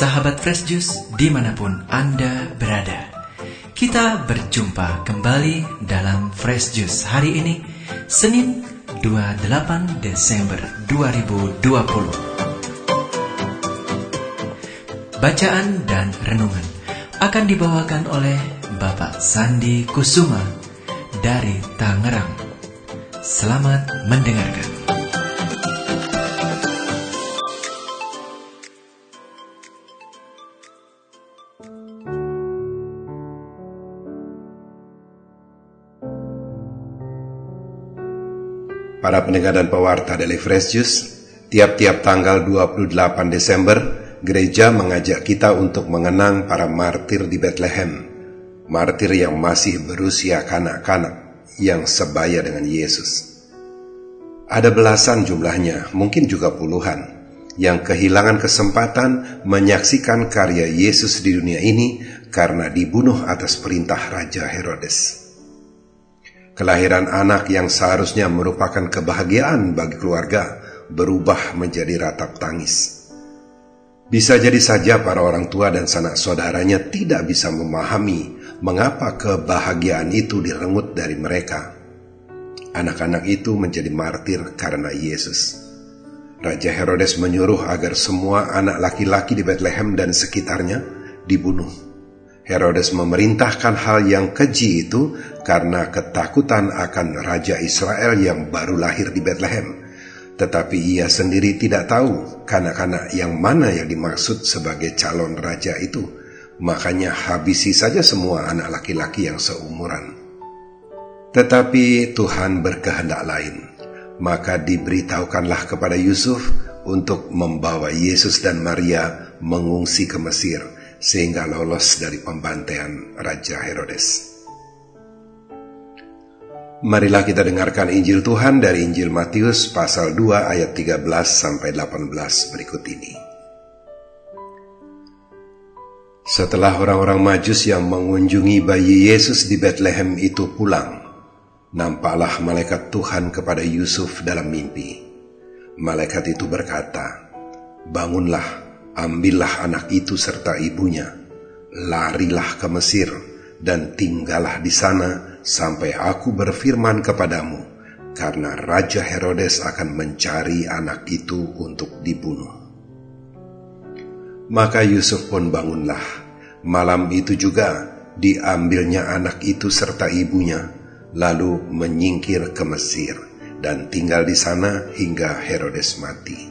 Sahabat Fresh Juice di mana pun Anda berada. Kita berjumpa kembali dalam Fresh Juice hari ini Senin 28 Desember 2020 Bacaan dan renungan akan dibawakan oleh Bapak Sandi Kusuma dari Tangerang. Selamat mendengarkan Para pendengar dan pewarta Daily Fresh Juice, tiap-tiap tanggal 28 Desember, gereja mengajak kita untuk mengenang para martir di Bethlehem. Martir yang masih berusia kanak-kanak, yang sebaya dengan Yesus. Ada belasan jumlahnya, mungkin juga puluhan, yang kehilangan kesempatan menyaksikan karya Yesus di dunia ini karena dibunuh atas perintah Raja Herodes. Kelahiran anak yang seharusnya merupakan kebahagiaan bagi keluarga berubah menjadi ratap tangis. Bisa jadi saja para orang tua dan sanak saudaranya tidak bisa memahami mengapa kebahagiaan itu direnggut dari mereka. Anak-anak itu menjadi martir karena Yesus. Raja Herodes menyuruh agar semua anak laki-laki di Bethlehem dan sekitarnya dibunuh Herodes memerintahkan hal yang keji itu karena ketakutan akan Raja Israel yang baru lahir di Bethlehem. Tetapi ia sendiri tidak tahu kanak-kanak yang mana yang dimaksud sebagai calon raja itu. Makanya habisi saja semua anak laki-laki yang seumuran. Tetapi Tuhan berkehendak lain. Maka diberitahukanlah kepada Yusuf untuk membawa Yesus dan Maria mengungsi ke Mesir sehingga lolos dari pembantaian Raja Herodes. Marilah kita dengarkan Injil Tuhan dari Injil Matius pasal 2 ayat 13 sampai 18 berikut ini. Setelah orang-orang Majus yang mengunjungi bayi Yesus di Bethlehem itu pulang, nampaklah malaikat Tuhan kepada Yusuf dalam mimpi. Malaikat itu berkata, "Bangunlah, Ambillah anak itu serta ibunya, larilah ke Mesir, dan tinggallah di sana sampai aku berfirman kepadamu, karena Raja Herodes akan mencari anak itu untuk dibunuh. Maka Yusuf pun bangunlah. Malam itu juga diambilnya anak itu serta ibunya, lalu menyingkir ke Mesir dan tinggal di sana hingga Herodes mati.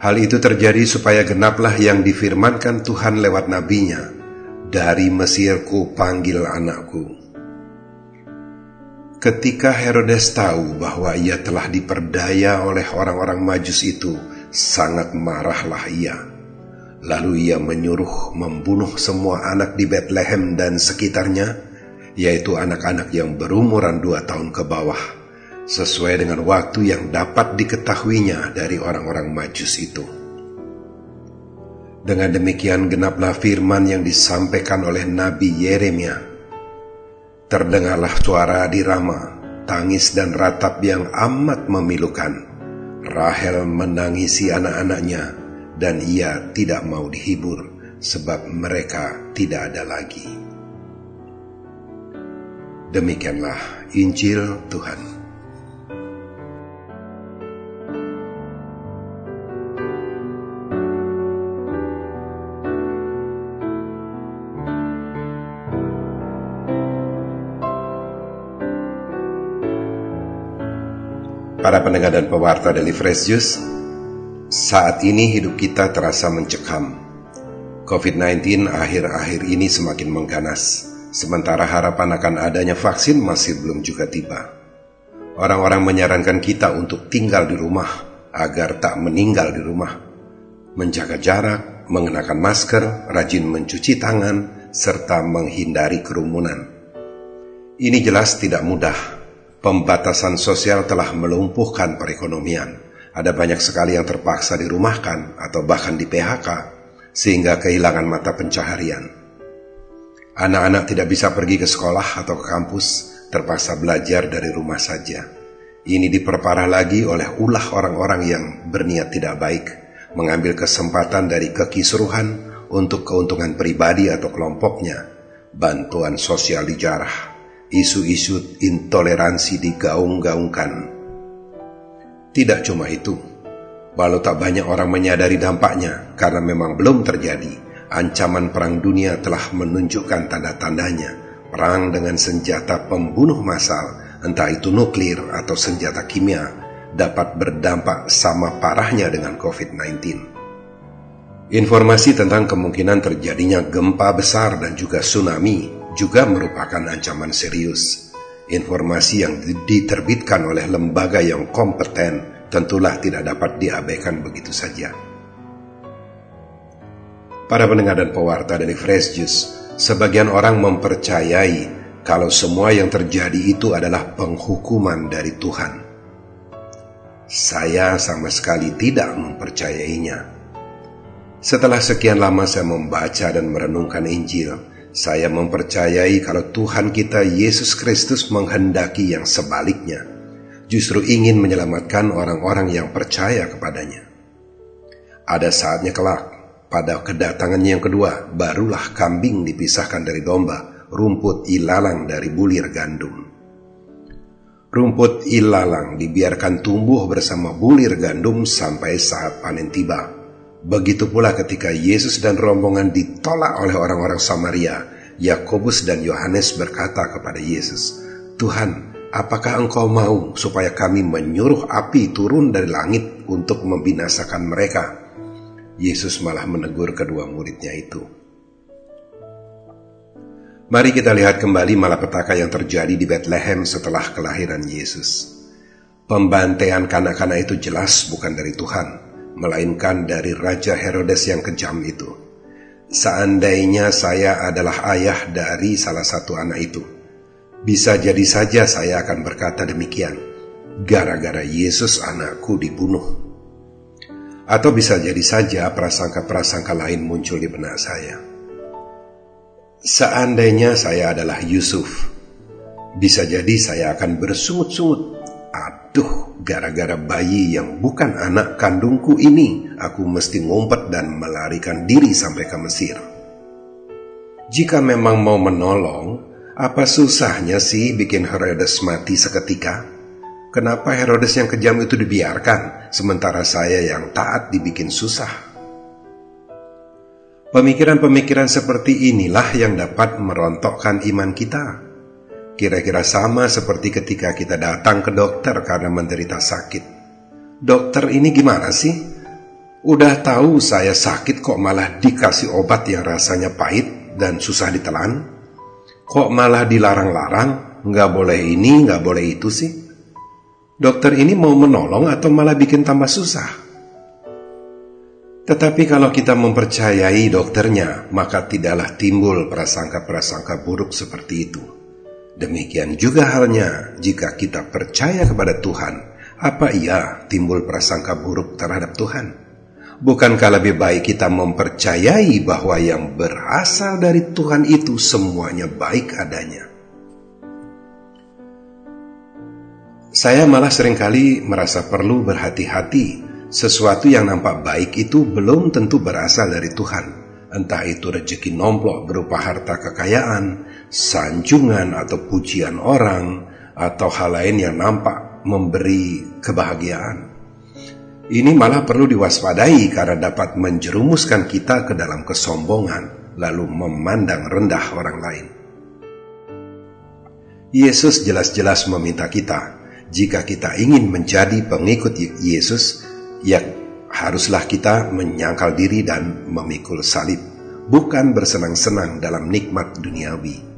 Hal itu terjadi supaya genaplah yang difirmankan Tuhan lewat nabinya, dari Mesirku panggil anakku. Ketika Herodes tahu bahwa ia telah diperdaya oleh orang-orang majus itu, sangat marahlah ia. Lalu ia menyuruh membunuh semua anak di Bethlehem dan sekitarnya, yaitu anak-anak yang berumuran dua tahun ke bawah sesuai dengan waktu yang dapat diketahuinya dari orang-orang Majus itu. Dengan demikian genaplah firman yang disampaikan oleh Nabi Yeremia. Terdengarlah suara di Rama, tangis dan ratap yang amat memilukan. Rahel menangisi anak-anaknya dan ia tidak mau dihibur sebab mereka tidak ada lagi. Demikianlah Injil Tuhan. Para pendengar dan pewarta dari Fresh Juice, saat ini hidup kita terasa mencekam. COVID-19 akhir-akhir ini semakin mengganas, sementara harapan akan adanya vaksin masih belum juga tiba. Orang-orang menyarankan kita untuk tinggal di rumah agar tak meninggal di rumah. Menjaga jarak, mengenakan masker, rajin mencuci tangan, serta menghindari kerumunan. Ini jelas tidak mudah Pembatasan sosial telah melumpuhkan perekonomian. Ada banyak sekali yang terpaksa dirumahkan atau bahkan di PHK, sehingga kehilangan mata pencaharian. Anak-anak tidak bisa pergi ke sekolah atau ke kampus, terpaksa belajar dari rumah saja. Ini diperparah lagi oleh ulah orang-orang yang berniat tidak baik, mengambil kesempatan dari kekisruhan untuk keuntungan pribadi atau kelompoknya, bantuan sosial dijarah, isu-isu intoleransi digaung-gaungkan. Tidak cuma itu, walau tak banyak orang menyadari dampaknya karena memang belum terjadi, ancaman perang dunia telah menunjukkan tanda-tandanya. Perang dengan senjata pembunuh massal, entah itu nuklir atau senjata kimia, dapat berdampak sama parahnya dengan COVID-19. Informasi tentang kemungkinan terjadinya gempa besar dan juga tsunami juga merupakan ancaman serius. Informasi yang diterbitkan oleh lembaga yang kompeten tentulah tidak dapat diabaikan begitu saja. Para pendengar dan pewarta dari Fresh Juice, sebagian orang mempercayai kalau semua yang terjadi itu adalah penghukuman dari Tuhan. Saya sama sekali tidak mempercayainya. Setelah sekian lama saya membaca dan merenungkan Injil, saya mempercayai kalau Tuhan kita Yesus Kristus menghendaki yang sebaliknya, justru ingin menyelamatkan orang-orang yang percaya kepadanya. Ada saatnya kelak pada kedatangannya yang kedua, barulah kambing dipisahkan dari domba, rumput ilalang dari bulir gandum. Rumput ilalang dibiarkan tumbuh bersama bulir gandum sampai saat panen tiba. Begitu pula ketika Yesus dan rombongan ditolak oleh orang-orang Samaria, Yakobus dan Yohanes berkata kepada Yesus, "Tuhan, apakah Engkau mau supaya kami menyuruh api turun dari langit untuk membinasakan mereka?" Yesus malah menegur kedua muridnya itu. Mari kita lihat kembali malapetaka yang terjadi di Bethlehem setelah kelahiran Yesus. Pembantaian kanak-kanak itu jelas bukan dari Tuhan, melainkan dari Raja Herodes yang kejam itu. Seandainya saya adalah ayah dari salah satu anak itu, bisa jadi saja saya akan berkata demikian, gara-gara Yesus anakku dibunuh. Atau bisa jadi saja prasangka-prasangka lain muncul di benak saya. Seandainya saya adalah Yusuf, bisa jadi saya akan bersungut-sungut. Aduh, gara-gara bayi yang bukan anak kandungku ini, aku mesti ngumpet dan melarikan diri sampai ke Mesir. Jika memang mau menolong, apa susahnya sih bikin Herodes mati seketika? Kenapa Herodes yang kejam itu dibiarkan, sementara saya yang taat dibikin susah? Pemikiran-pemikiran seperti inilah yang dapat merontokkan iman kita. Kira-kira sama seperti ketika kita datang ke dokter karena menderita sakit. Dokter ini gimana sih? Udah tahu saya sakit kok malah dikasih obat yang rasanya pahit dan susah ditelan? Kok malah dilarang-larang? Nggak boleh ini, nggak boleh itu sih? dokter ini mau menolong atau malah bikin tambah susah. Tetapi kalau kita mempercayai dokternya, maka tidaklah timbul prasangka-prasangka buruk seperti itu. Demikian juga halnya jika kita percaya kepada Tuhan, apa iya timbul prasangka buruk terhadap Tuhan? Bukankah lebih baik kita mempercayai bahwa yang berasal dari Tuhan itu semuanya baik adanya? Saya malah sering kali merasa perlu berhati-hati. Sesuatu yang nampak baik itu belum tentu berasal dari Tuhan. Entah itu rezeki nomplok berupa harta kekayaan, sanjungan atau pujian orang, atau hal lain yang nampak memberi kebahagiaan. Ini malah perlu diwaspadai karena dapat menjerumuskan kita ke dalam kesombongan, lalu memandang rendah orang lain. Yesus jelas-jelas meminta kita jika kita ingin menjadi pengikut Yesus, ya haruslah kita menyangkal diri dan memikul salib, bukan bersenang-senang dalam nikmat duniawi.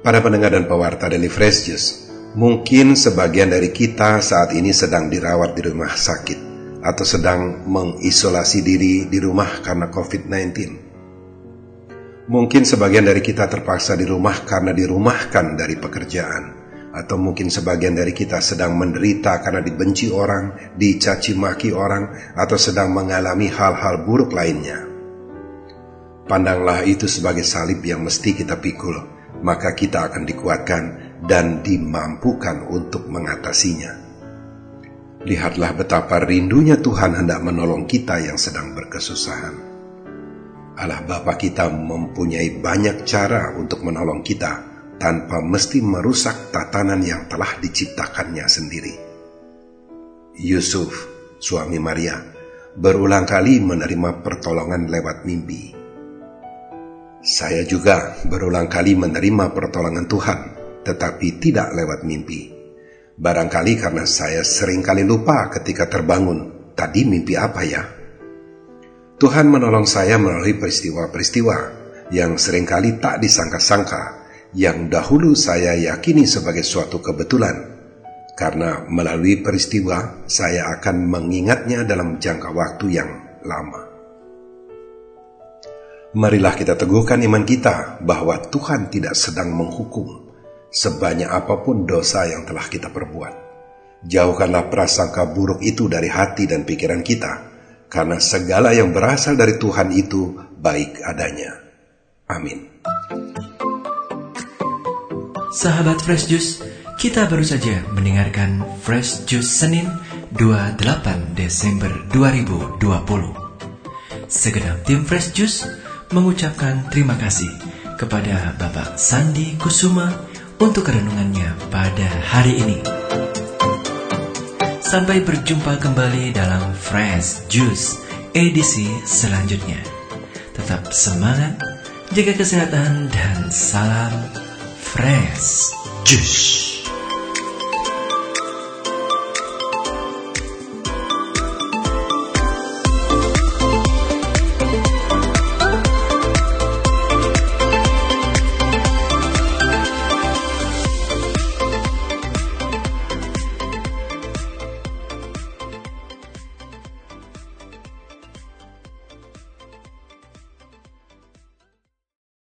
Para pendengar dan pewarta dari Fresh Juice, mungkin sebagian dari kita saat ini sedang dirawat di rumah sakit atau sedang mengisolasi diri di rumah karena COVID-19 Mungkin sebagian dari kita terpaksa di rumah karena dirumahkan dari pekerjaan, atau mungkin sebagian dari kita sedang menderita karena dibenci orang, dicaci maki orang, atau sedang mengalami hal-hal buruk lainnya. Pandanglah itu sebagai salib yang mesti kita pikul, maka kita akan dikuatkan dan dimampukan untuk mengatasinya. Lihatlah betapa rindunya Tuhan hendak menolong kita yang sedang berkesusahan. Allah Bapa kita mempunyai banyak cara untuk menolong kita tanpa mesti merusak tatanan yang telah diciptakannya sendiri. Yusuf, suami Maria, berulang kali menerima pertolongan lewat mimpi. Saya juga berulang kali menerima pertolongan Tuhan, tetapi tidak lewat mimpi Barangkali karena saya sering kali lupa ketika terbangun, tadi mimpi apa ya? Tuhan menolong saya melalui peristiwa-peristiwa yang sering kali tak disangka-sangka, yang dahulu saya yakini sebagai suatu kebetulan, karena melalui peristiwa saya akan mengingatnya dalam jangka waktu yang lama. Marilah kita teguhkan iman kita bahwa Tuhan tidak sedang menghukum, sebanyak apa pun dosa yang telah kita perbuat. Jauhkanlah prasangka buruk itu dari hati dan pikiran kita, karena segala yang berasal dari Tuhan itu baik adanya. Amin. Sahabat Fresh Juice, kita baru saja mendengarkan Fresh Juice Senin 28 Desember 2020. Segenap tim Fresh Juice mengucapkan terima kasih kepada Bapak Sandi Kusuma untuk renungannya pada hari ini. Sampai berjumpa kembali dalam Fresh Juice edisi selanjutnya. Tetap semangat, jaga kesehatan, dan salam Fresh Juice.